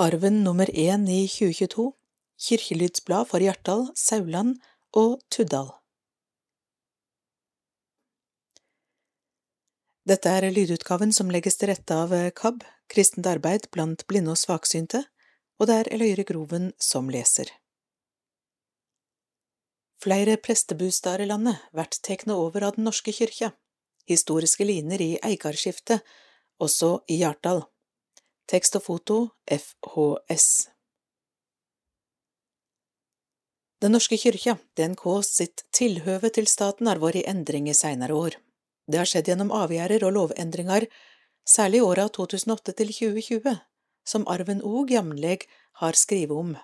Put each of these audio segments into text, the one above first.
Arven nummer én i 2022 Kirkelydsblad for Hjartdal, Sauland og Tuddal Dette er lydutgaven som legges til rette av KAB, Kristent arbeid blant blinde og svaksynte, og det er Eløyre Groven som leser. Flere prestebustadar i landet vert tekne over av Den norske kyrkja, historiske liner i eigarskiftet, også i Hjartdal. Tekst og foto FHS Den norske kyrkja, DNK sitt tilhøve til staten har vært i endring i seinere år. Det har skjedd gjennom avgjerder og lovendringar, særlig i åra 2008 til 2020, som Arven òg jamleg har skrive om.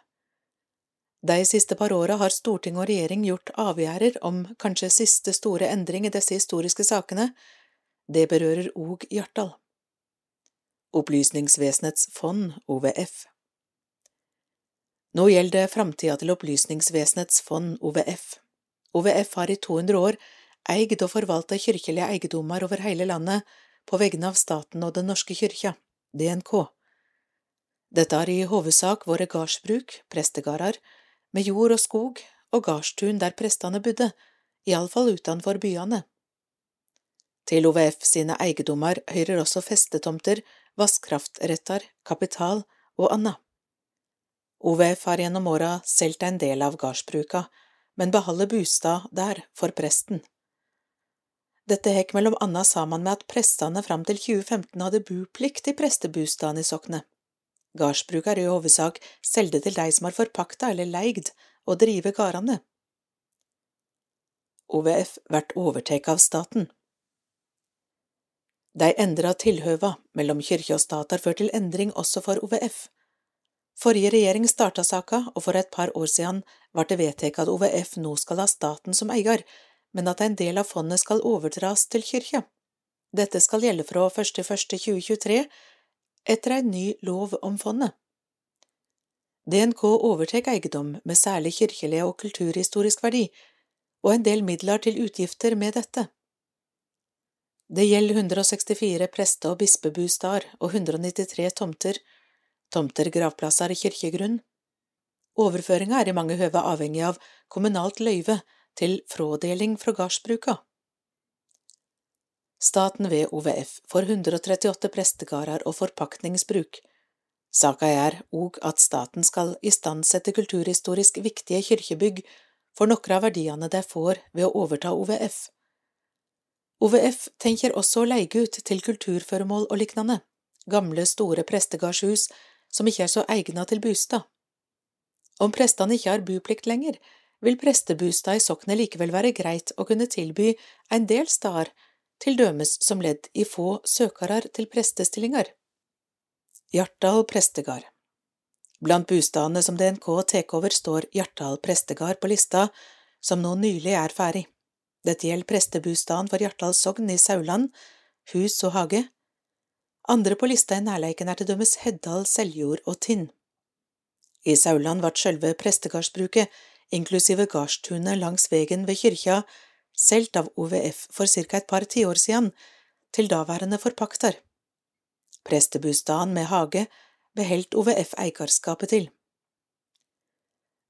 De siste par åra har storting og regjering gjort avgjerder om kanskje siste store endring i disse historiske sakene, det berører òg Hjartdal. Opplysningsvesenets fond, OVF. Nå gjelder det framtida til Opplysningsvesenets fond, OVF. OVF har i 200 år eid og forvalta kirkelige eiendommer over hele landet på vegne av staten og Den norske kyrkja, DNK. Dette har i hovedsak vært gardsbruk, prestegarder, med jord og skog og gardstun der prestene bodde, iallfall utenfor byene. Til OVF sine eiendommer hører også festetomter vasskraftrettar, kapital og anna. OVF har gjennom åra solgt en del av gardsbruka, men beholder bostad der for presten. Dette hekk mellom anna sammen med at prestene fram til 2015 hadde buplikt i prestebustaden i soknet. Gardsbruka er i hovedsak selde til de som har forpakta eller leigd å drive gardene. OVF blir overtatt av staten. De endra tilhøva mellom kyrkje og stat har ført til endring også for OVF. Forrige regjering starta saka, og for et par år siden ble det vedtatt at OVF nå skal ha staten som eier, men at en del av fondet skal overdras til kyrkja. Dette skal gjelde fra 1.1.2023 etter en ny lov om fondet. DNK overtar eiendom med særlig kirkelig og kulturhistorisk verdi, og en del midler til utgifter med dette. Det gjelder 164 preste- og bispebustadar og 193 tomter, tomter gravplasser i kirkegrunn. Overføringa er i mange høve avhengig av kommunalt løyve til frådeling fra gardsbruka. Staten ved OVF får 138 prestegarder og forpakningsbruk. Saka er òg at staten skal istandsette kulturhistorisk viktige kirkebygg for noen av verdiene de får ved å overta OVF. OVF tenker også å leie ut til kulturføremål og liknande, gamle, store prestegardshus som ikke er så egna til bustad. Om prestene ikke har buplikt lenger, vil prestebustad i soknet likevel være greit å kunne tilby en del stader, til dømes som ledd i få søkarar til prestestillingar. Hjartdal prestegard Blant bustadene som DNK tek over, står Hjartdal prestegard på lista, som nå nylig er ferdig. Dette gjelder prestebustaden for Hjartdal sogn i Sauland, hus og hage. Andre på lista i nærleiken er til dømmes Heddal, Seljord og Tinn. I Sauland ble sjølve prestegardsbruket, inklusive gardstunet langs vegen ved kyrkja, solgt av OVF for ca. et par tiår siden, til daværende forpakter. Prestebustaden med hage beholdt OVF eierskapet til.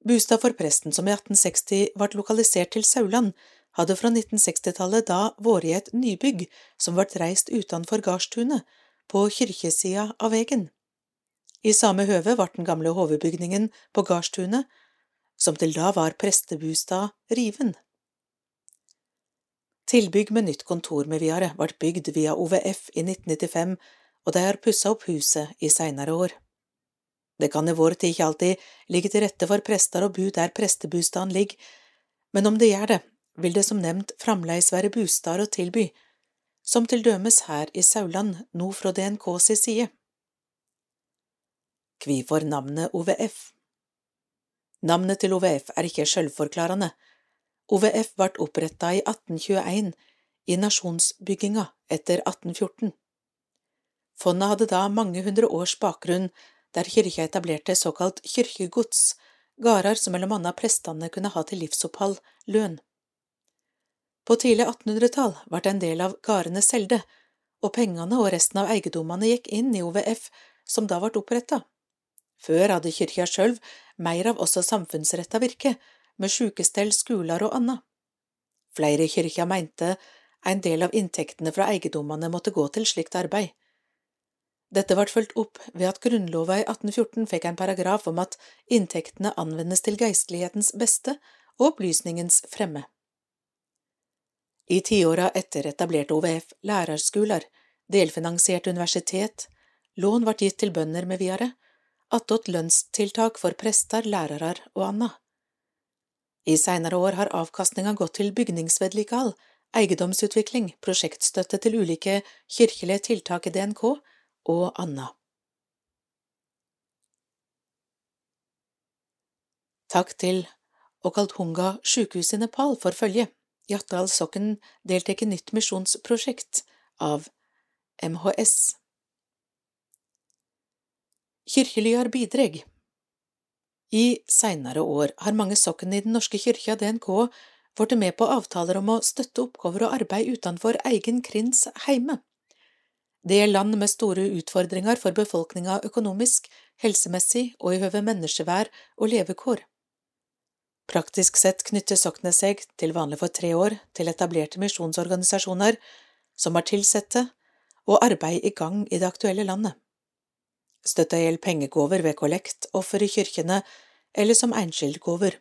Bustad for presten, som i 1860 ble lokalisert til Sauland, hadde fra 1960-tallet da vært i et nybygg som ble reist utenfor gardstunet, på kirkesida av vegen. I samme høve ble den gamle hovedbygningen på gardstunet, som til da var prestebustad, riven. Tilbygg med nytt kontor med videre ble bygd via OVF i 1995, og de har pussa opp huset i seinere år. Det kan i vår tid ikke alltid ligge til rette for prester å bo der prestebustaden ligger, men om det gjør det, vil det som nevnt framleis være bustader å tilby, som til dømes her i Sauland, nå fra DNK si side. Kvifor navnet OVF Navnet til OVF er ikke sjølvforklarende. OVF ble oppretta i 1821, i nasjonsbygginga etter 1814. Fondet hadde da mange hundre års bakgrunn, der kyrkja etablerte såkalt kirkegods, gårder som mellom annet prestene kunne ha til livsopphold, lønn. På tidlig 1800-tall ble en del av Garene selde, og pengene og resten av eiendommene gikk inn i OVF, som da ble oppretta. Før hadde kyrkja sjølv mer av også samfunnsretta virke, med sjukestell, skoler og anna. Flere i kyrkja meinte en del av inntektene fra eiendommene måtte gå til slikt arbeid. Dette ble fulgt opp ved at Grunnlova i 1814 fikk en paragraf om at inntektene anvendes til geistlighetens beste og opplysningens fremme. I tiåra etter etablerte OVF lærerskoler, delfinansiert universitet, lån ble gitt til bønder med videre, attåt lønnstiltak for prester, lærere og anna. I seinere år har avkastninga gått til bygningsvedlikehold, eiendomsutvikling, prosjektstøtte til ulike kirkelige tiltak i DNK og anna. Takk til Okalthunga sjukehus i Nepal for følget. Hjartdal Sokken deltek i nytt misjonsprosjekt av MHS. Kirkelyar bidreg I seinere år har mange sokken i Den norske kyrkja, DNK, blitt med på avtaler om å støtte oppgaver og arbeid utenfor egen krins heime. Det er land med store utfordringer for befolkninga økonomisk, helsemessig og i høve menneskevær og levekår. Praktisk sett knytter soknet seg, til vanlig for tre år, til etablerte misjonsorganisasjoner som har tilsette og arbeid i gang i det aktuelle landet. Støtta gjelder pengegaver ved kollekt, offer i kyrkjene eller som enskildgaver,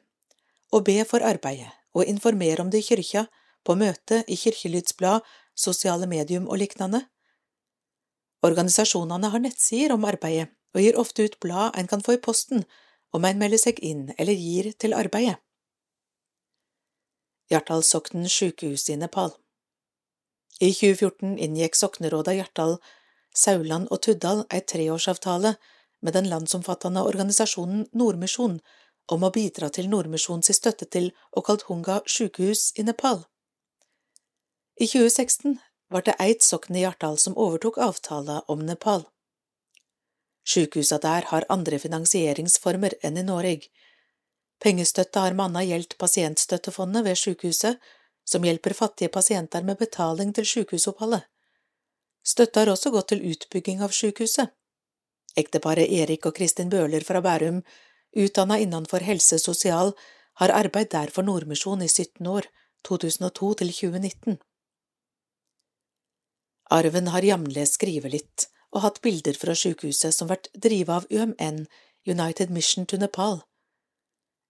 og be for arbeidet og informere om det i kyrkja, på møte, i kirkelydsblad, sosiale medium og lignende. Organisasjonene har nettsider om arbeidet og gir ofte ut blad en kan få i posten om en melder seg inn eller gir til arbeidet. Hjartdal Soknen sjukehus i Nepal I 2014 inngikk sokneråda Hjartdal, Sauland og Tuddal ei treårsavtale med den landsomfattende organisasjonen Nordmisjon om å bidra til Nordmisjons støtte til Okaltunga sjukehus i Nepal. I 2016 var det Eit sokn i Hjartdal som overtok avtala om Nepal. Sykehusa der har andre finansieringsformer enn i Norge. Pengestøtte har manna gjeldt pasientstøttefondet ved sykehuset, som hjelper fattige pasienter med betaling til sjukehusoppholdet. Støtta har også gått til utbygging av sykehuset. Ekteparet Erik og Kristin Bøhler fra Bærum, utdanna innenfor helse sosial, har arbeid der for Nordmisjon i 17 år, 2002 til 2019. Arven har jamlig skrevet litt, og hatt bilder fra sykehuset som vært drivet av UMN, United Mission to Nepal.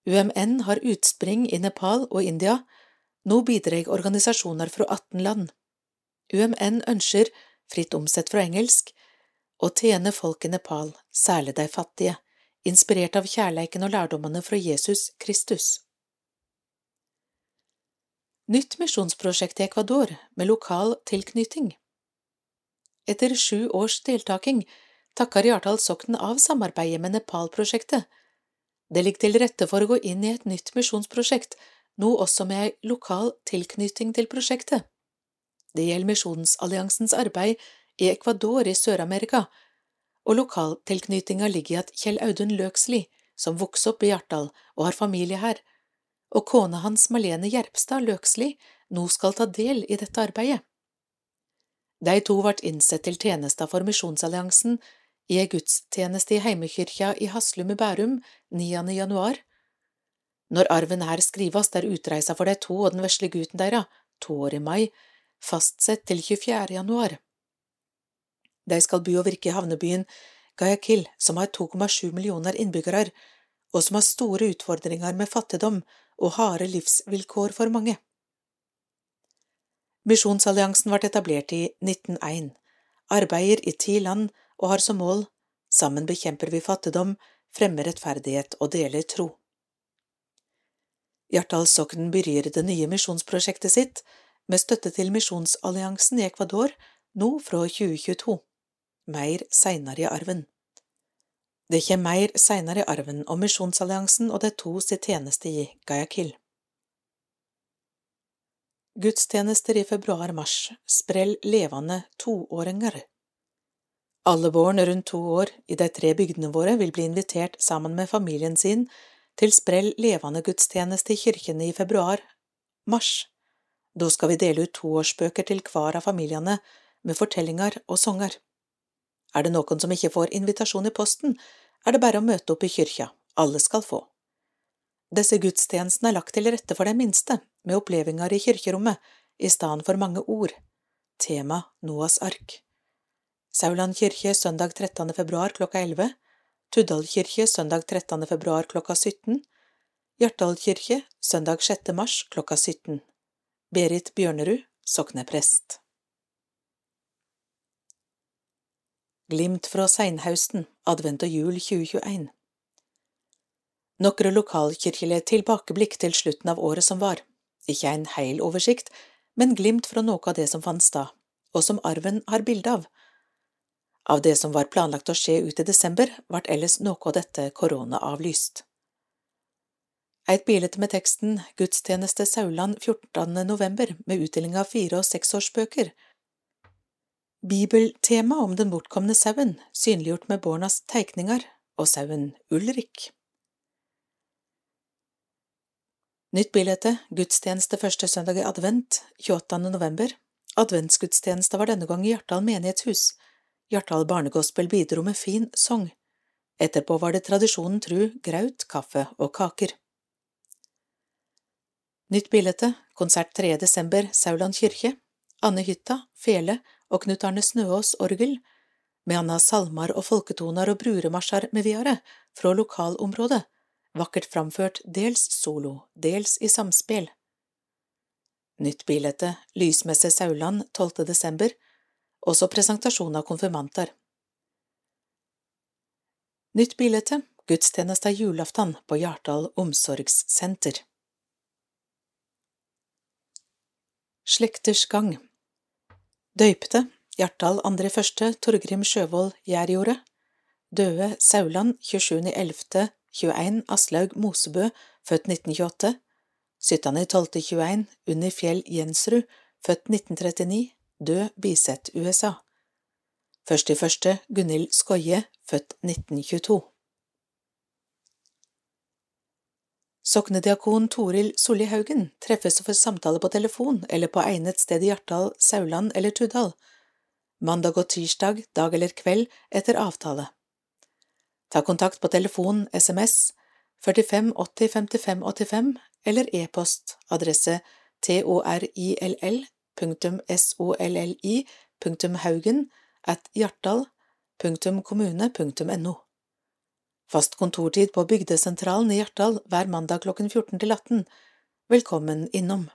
UMN har utspring i Nepal og India, nå bidrar organisasjoner fra 18 land. UMN ønsker, fritt omsett fra engelsk, å tjene folk i Nepal, særlig de fattige, inspirert av kjærleiken og lærdommene fra Jesus Kristus. Nytt misjonsprosjekt i Ecuador med lokal tilknytning. Etter sju års deltaking takker Hjartdal sokten av samarbeidet med Nepal-prosjektet. Det ligger til rette for å gå inn i et nytt misjonsprosjekt, nå også med ei lokal tilknytning til prosjektet. Det gjelder Misjonsalliansens arbeid i Ecuador i Sør-Amerika, og lokaltilknytninga ligger i at Kjell Audun Løksli, som vokste opp i Hjartdal og har familie her, og kona hans Malene Gjerpstad Løksli nå skal ta del i dette arbeidet. De to ble innsett til tjenesta for Misjonsalliansen i ei gudstjeneste i heimekyrkja i Haslum i Bærum 9. januar. Når arven her skrives, er utreisa for de to og den vesle gutten deira, to år i mai, fastsett til 24. januar. De skal bo og virke i havnebyen Guayaquil, som har 2,7 millioner innbyggere, og som har store utfordringer med fattigdom og harde livsvilkår for mange. Misjonsalliansen ble etablert i 1901, arbeider i ti land og har som mål Sammen bekjemper vi fattigdom, fremmer rettferdighet og deler tro. Hjartdal Soknen begynner det nye misjonsprosjektet sitt med støtte til Misjonsalliansen i Ecuador nå fra 2022. Mer seinere i arven. Det kommer mer seinere i arven om Misjonsalliansen og de to sitt tjeneste i Guayaquil. Gudstjenester i februar–mars, sprell levende toåringer. Alle barn rundt to år i de tre bygdene våre vil bli invitert sammen med familien sin til sprell levende gudstjeneste i kirkene i februar–mars. Da skal vi dele ut toårsbøker til hver av familiene med fortellinger og sanger. Er det noen som ikke får invitasjon i posten, er det bare å møte opp i kyrkja, alle skal få. Disse gudstjenestene er lagt til rette for den minste, med opplevelser i kirkerommet, i stedet for mange ord. Tema Noas ark. Sauland kirke søndag 13. februar klokka 11, Tuddal kirke søndag 13. februar klokka 17, Hjartdal kirke søndag 6. mars klokka 17. Berit Bjørnerud, sokneprest. Glimt fra seinhausten, advent og jul 2021 Nokre lokalkirkelige tilbakeblikk til slutten av året som var, ikke en heil oversikt, men glimt fra noe av det som fantes da, og som arven har bilde av. Av det som var planlagt å skje ut i desember, ble ellers noe av dette koronaavlyst. Et bilde med teksten Gudstjeneste Sauland 14. november med utdeling av fire- og seksårsbøker. Bibeltema om den bortkomne sauen, synliggjort med Bornas teikninger, og sauen Ulrik. Nytt bilde, gudstjeneste første søndag i advent, 28. november. Adventsgudstjeneste var denne gang i Hjartdal menighetshus. Hjartdal barnegospel bidro med fin sang. Etterpå var det tradisjonen tru graut, kaffe og kaker. Nytt bilde, konsert 3. desember, Sauland kirke. Anne Hytta, fele og Knut Arne Snøås orgel, med anna salmar og folketoner og bruremarsjer med viare, fra lokalområdet vakkert framført dels solo, dels i samspill. Nytt bilete, Lysmesse Sauland 12. desember, også presentasjon av konfirmanter. Nytt bilete, gudstjeneste julaften på Hjartdal omsorgssenter. Slekters gang Døypte, Hjartdal andre første, Torgrim Sjøvold Gjærjordet. Døde Sauland 27.11. 21 Aslaug Mosebø, født 1928 17.12.21 Unni Fjell Jensrud, født 1939, død Biset, USA 1.1. Gunhild Skoie, født 1922 Soknediakon Toril Solli Haugen treffes for samtale på telefon eller på egnet sted i Hjartdal, Sauland eller Tudal, Mandag og tirsdag, dag eller kveld, etter avtale. Ta kontakt på telefon, SMS 45 80 55 85 eller e-post, adresse torill.solli.haugen at hjartdal.kommune.no. Fast kontortid på Bygdesentralen i Hjartdal hver mandag klokken 14 til 18. Velkommen innom.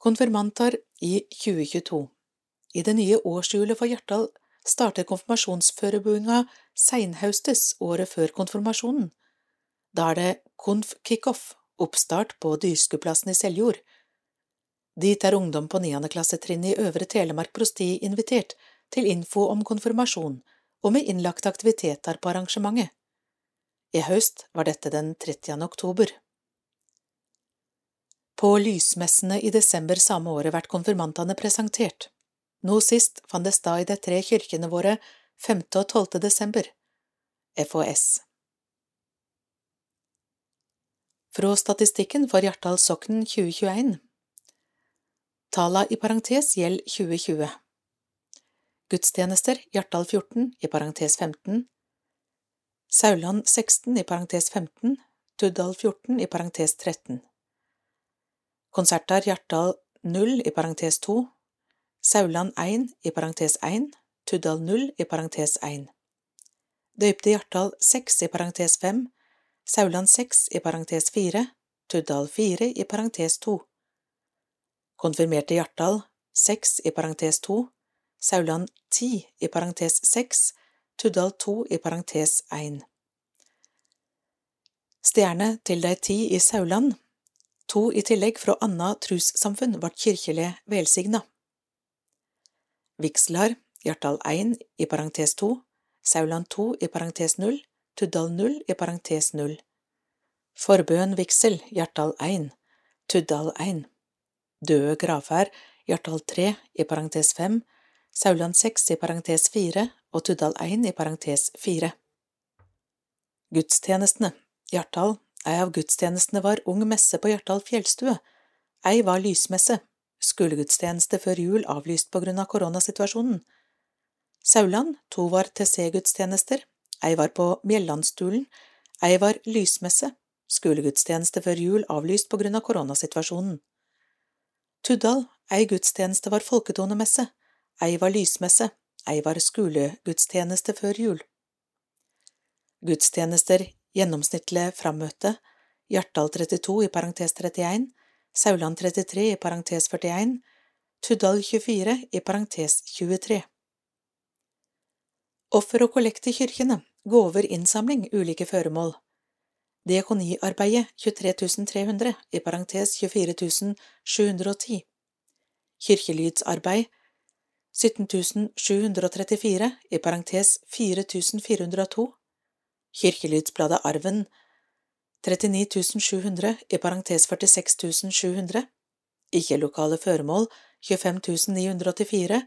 Konfirmantar i 2022 I det nye årshjulet for Hjartdal starter konfirmasjonsforberedinga seinhaustes året før konfirmasjonen. Da er det konf-kickoff, oppstart på Dyrskuplassen i Seljord. Dit er ungdom på niendeklassetrinnet i Øvre Telemark prosti invitert til info om konfirmasjon og med innlagte aktiviteter på arrangementet. I høst var dette den 30. oktober. På lysmessene i desember samme året ble konfirmantene presentert. Nå sist fant det stad i de tre kirkene våre 5. og 12. desember. FHS. Fra statistikken for Hjartdal sokn 2021 Tala i parentes gjelder 2020 Gudstjenester Hjartdal 14 i parentes 15 Sauland 16 i parentes 15 Tuddal 14 i parentes 13 Konserter Hjartdal 0 i parentes 2 Sauland 1 i parentes 1, Tuddal 0 i parentes 1. Døypte Hjartdal 6 i parentes 5, Sauland 6 i parentes 4, Tuddal 4 i parentes 2. Konfirmerte Hjartdal 6 i parentes 2, Sauland 10 i parentes 6, Tuddal 2 i parentes 1. Stjerne til dei ti i Sauland, to i tillegg fra anna trussamfunn vart kirkelig velsigna. Vigslar, Hjartdal 1 i parentes 2, Sauland 2 i parentes 0, Tuddal 0 i parentes 0. Forbøen vigsel, Hjartdal 1, Tuddal 1. Døde gravferd, Hjartdal 3 i parentes 5, Sauland 6 i parentes 4 og Tuddal 1 i parentes 4. Gudstjenestene, Hjartdal, ei av gudstjenestene var ung messe på Hjartdal fjellstue, ei var lysmesse, skolegudstjeneste før jul avlyst på grunn av koronasituasjonen. Sauland to var TC-gudstjenester, ei var på Mjellandstulen, ei var lysmesse, skolegudstjeneste før jul avlyst på grunn av koronasituasjonen. Tuddal, ei gudstjeneste var folketonemesse, ei var lysmesse, ei var skolegudstjeneste før jul. Gudstjenester gjennomsnittlig frammøte, Hjartdal 32 i parentes 31, Sauland 33 i parentes 41, Tuddal 24 i parentes 23. Offer og kollekt i kirkene, gåver, innsamling, ulike føremål. Diakoniarbeidet 23300 i parentes 24 710. Kirkelydsarbeid 17734 i parentes 4402. Kirkelydsbladet Arven 39 700 i parentes 46 700. Ikke-lokale føremål 25 984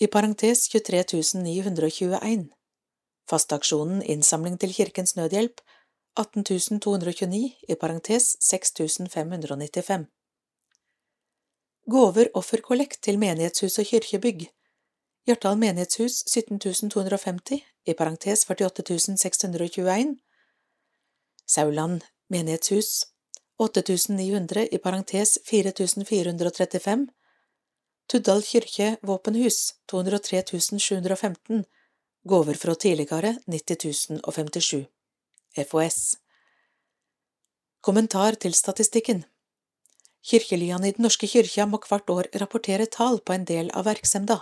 i parentes 23 921. fastaksjonen Innsamling til Kirkens Nødhjelp 18 229 i parentes 6595. Gåver offerkollekt til menighetshus og kirkebygg Hjartdal menighetshus 17 250 i parentes 48 621 Sauland menighetshus 8900 i parentes 4435 Tuddal kirke våpenhus 203 715 Gåver fra tidligere 90 057 FOS Kommentar til statistikken. Kirkelyene i Den norske kyrkja må hvert år rapportere tall på en del av verksemda.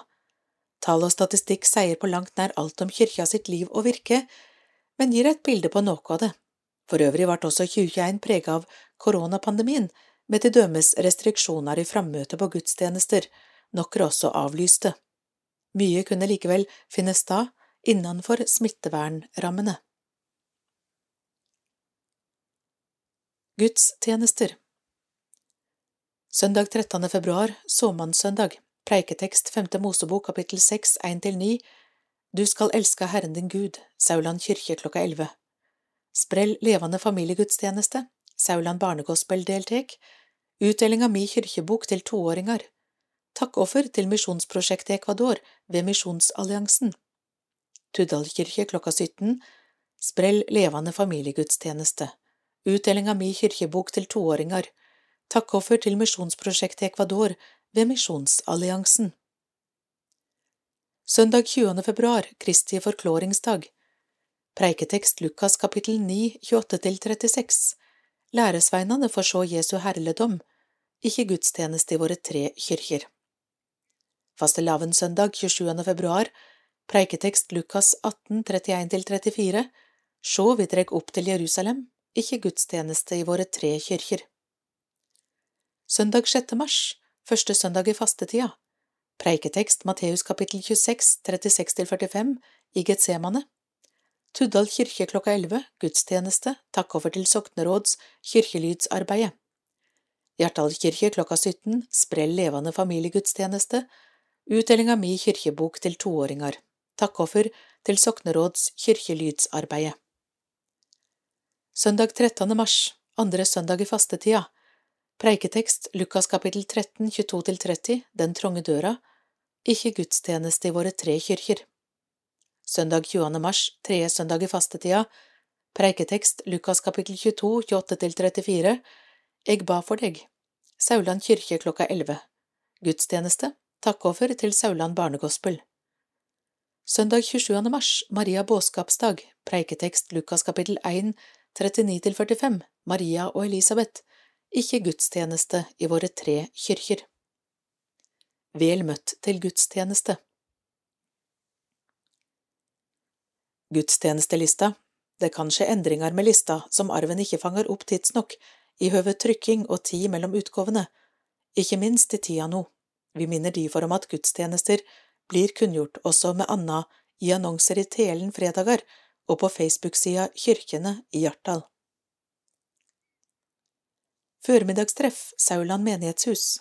Tall og statistikk sier på langt nær alt om kyrkja sitt liv og virke, men gir et bilde på noe av det. For øvrig ble også 2021 preget av koronapandemien, med til dømes restriksjoner i frammøte på gudstjenester, noen også avlyste. Mye kunne likevel finne sted innenfor smittevernrammene. Gudstjenester Søndag 13. februar, såmannssøndag, preiketekst 5. Mosebok kapittel 6, 1–9 Du skal elske Herren din Gud, Sauland kirke klokka 11. Sprell levende familiegudstjeneste, Sauland barnegospel deltek, utdeling av mi kirkebok til toåringer, takkoffer til misjonsprosjektet Ecuador ved Misjonsalliansen, Tuddal kirke klokka 17, sprell levende familiegudstjeneste utdeling av mi kirkebok til toåringer, takkoffer til misjonsprosjektet Ecuador ved Misjonsalliansen. Søndag 20. februar, Kristi forkloringsdag. Preiketekst Lukas kapittel 9, 28–36. Læresveinene får så Jesu herledom, ikke gudstjeneste i våre tre kyrkjer. Fastelavnssøndag 27. februar, preiketekst Lukas 18, 31–34. Sjå, vi dreg opp til Jerusalem, ikke gudstjeneste i våre tre kyrkjer. Søndag 6. mars, første søndag i fastetida, preiketekst Matteus kapittel 26, 36–45 i Getsemane, Tuddal kirke klokka 11, gudstjeneste, takkoffer til sokneråds kirkelydsarbeidet. Hjartdal kirke klokka 17, sprell levende familiegudstjeneste, utdeling av mi kirkebok til toåringer, takkoffer til sokneråds kirkelydsarbeidet. Søndag 13. mars, andre søndag i fastetida, preiketekst Lukas kapittel 13, 22–30, Den trange døra, ikke gudstjeneste i våre tre kyrkjer. Søndag 20. mars, tredje søndag i fastetida, preiketekst Lukas kapittel 22, 28–34, Eg ba for deg, Sauland kirke klokka 11, gudstjeneste, takkoffer til Sauland barnegospel. Søndag 27. mars, Maria båskapsdag, preiketekst Lukas kapittel 1, 39–45, Maria og Elisabeth, ikke gudstjeneste i våre tre kirker. Vel møtt til gudstjeneste. Gudstjenestelista Det kan skje endringer med lista som arven ikke fanger opp tidsnok, i høve trykking og tid mellom utgavene, ikke minst i tida nå. Vi minner difor om at gudstjenester blir kunngjort også med anna i annonser i Telen fredager og på Facebook-sida Kyrkjene i Hjartdal. Førmiddagstreff Sauland menighetshus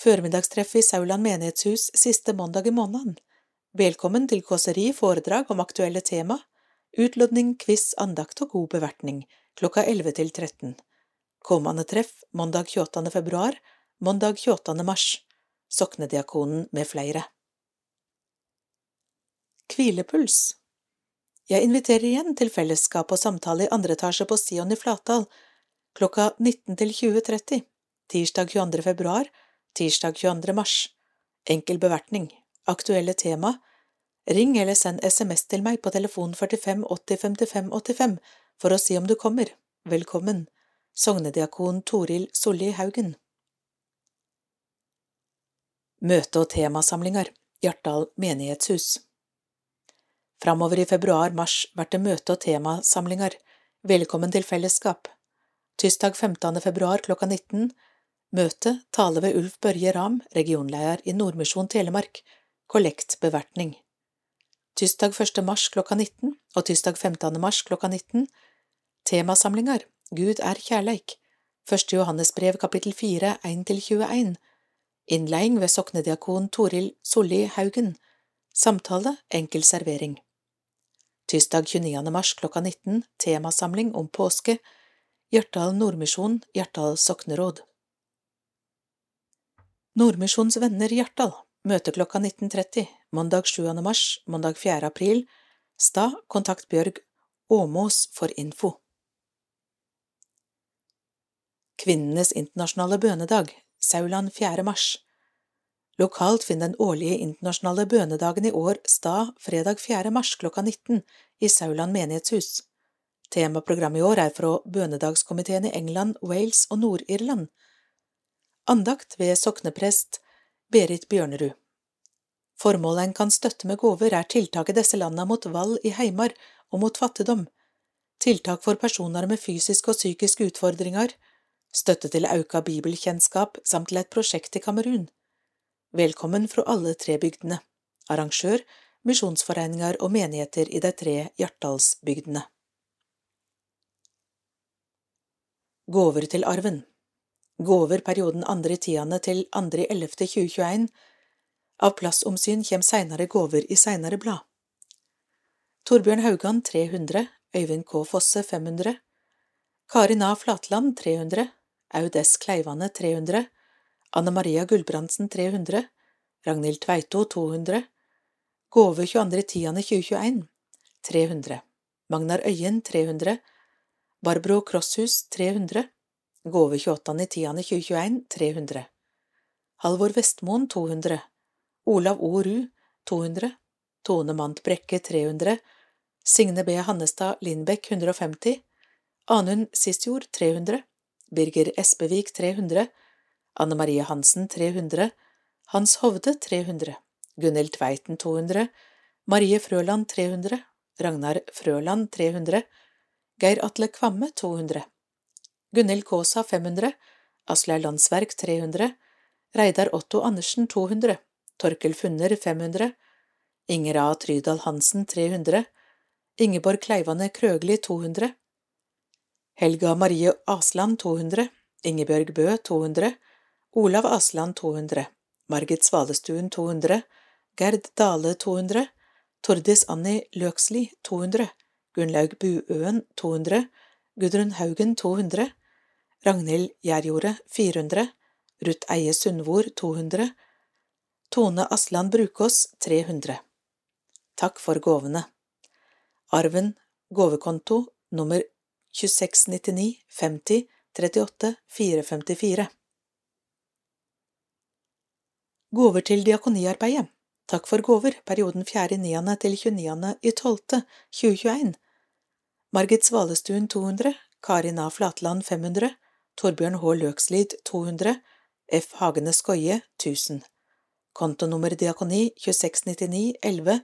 Førmiddagstreff i Sauland menighetshus siste mandag i måneden. Velkommen til kåseri, foredrag om aktuelle tema, utlodning, quiz, andakt og god bevertning klokka 11 til 13. Kommende treff mandag 28. februar, mandag 28. mars. Soknediakonen med flere. Hvilepuls Jeg inviterer igjen til fellesskap og samtale i andre etasje på Sion i Flatdal klokka 19 til 20.30, tirsdag 22. februar, tirsdag 22. mars. Enkel bevertning. Aktuelle tema. Ring eller send SMS til meg på telefon 45 80 55 85 for å si om du kommer. Velkommen. Sognediakon Toril Solli Haugen. Møte- og temasamlinger Hjartdal menighetshus Framover i februar–mars blir det møte- og temasamlinger Velkommen til fellesskap Tirsdag 15. februar klokka 19 Møte tale ved Ulf Børje Ram, regionleder i Nordmisjon Telemark Kollektbevertning. Tirsdag 1. mars klokka 19 og tirsdag 15. mars klokka 19 Temasamlinger. Gud er kjærleik. Første Johannesbrev kapittel 4 1–21 Innleiing ved soknediakon Toril Solli Haugen. Samtale Enkel servering. Tirsdag 29. mars klokka 19 Temasamling om påske. Hjartdal Nordmisjon Hjartdal sokneråd. Nordmisjons venner Hjartdal Møte klokka 19.30 Mandag 7. mars Mandag 4. april Stad Kontakt Bjørg Åmås for info Kvinnenes internasjonale bønedag, Sauland 4. mars Lokalt finner den årlige internasjonale bønedagen i år stad fredag 4. mars klokka 19 i Sauland menighetshus. Temaprogrammet i år er fra bønedagskomiteen i England, Wales og Nord-Irland. Andakt ved sokneprest Berit Bjørnerud. Formålet en kan støtte med gaver, er tiltak i disse landene mot vold i heimar og mot fattigdom, tiltak for personer med fysiske og psykiske utfordringer, støtte til auka bibelkjennskap samt til et prosjekt i Kamerun. Velkommen fra alle tre bygdene. Arrangør misjonsforeninger og menigheter i de tre Hjartdalsbygdene. Gåver til arven Gåver perioden andre tiende til andre ellevte 2021 Av plassomsyn kjem seinare gåver i seinare blad. Torbjørn Haugan 300 Øyvind K. Fosse 500 Karin A. Flatland 300 Aud S. Kleivane 300, Anne Maria Gulbrandsen 300, Ragnhild Tveito 200, Gåve 22.10.2021 300, Magnar Øyen 300, Barbro Krosshus 300, Gåve 28.10.2021 300, Halvor Vestmoen 200, Olav O. Ruud 200, Tone Mant Brekke 300, Signe B. Hannestad Lindbekk 150, Anund Sistjord 300, Birger Espevik 300, Anne Marie Hansen 300, Hans Hovde 300, Gunhild Tveiten 200, Marie Frøland 300, Ragnar Frøland 300, Geir Atle Kvamme 200, Gunhild Kaasa 500, Aslaug Landsverk 300, Reidar Otto Andersen 200, Torkel Funner 500, Inger A. Trydal Hansen 300, Ingeborg Kleivane Krøgli 200, Helga Marie Asland 200, Ingebjørg Bø 200, Olav Asland 200, Margit Svalestuen 200, Gerd Dale 200, Tordis Annie Løksli 200, Gunnlaug Buøen 200, Gudrun Haugen 200, Ragnhild Gjerjordet 400, Ruth Eie Sundvor 200, Tone Asland Brukås 300. Takk for gåvene. Arven gåvekonto nummer 2699 50 38 454 Gåver til diakoniarbeidet Takk for gåver perioden 4.9. til 29.12.2021 Margit Svalestuen 200 Karin A. Flatland 500 Torbjørn H. Løkslid 200 F. Hagene Skoie 1000 Kontonummer diakoni 2699 11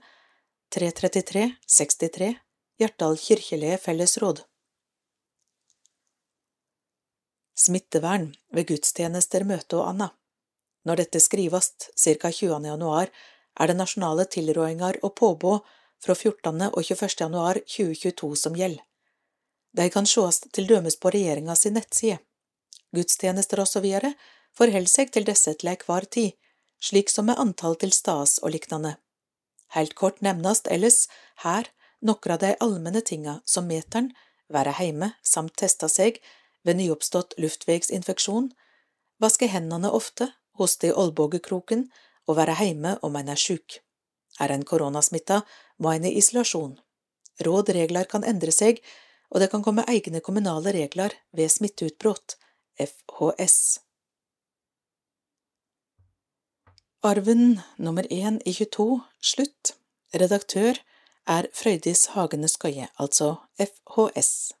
333 63 Hjartdal kirkelige fellesråd Smittevern ved gudstjenester, møte og anna. Når dette skrives, ca. 20. januar, er det nasjonale tilrådinger og påbud fra 14. og 21. januar 2022 som gjelder. De kan sjåast til dømes på regjeringa si nettside. Gudstjenester videre forholder seg til disse til enhver tid, slik som med antall til stas og liknande. Helt kort nevnast ellers her nokre av de allmenne tinga som meteren, være heime samt teste seg ved nyoppstått luftvegsinfeksjon, vaske hendene ofte, hoste i olbogekroken og være heime om en er sjuk. Er en koronasmitta, må en i isolasjon. Råd regler kan endre seg, og det kan komme egne kommunale regler ved smitteutbrudd, FHS. Arven nummer én i 22 slutt. Redaktør er Frøydis Hagene Skøye, altså FHS.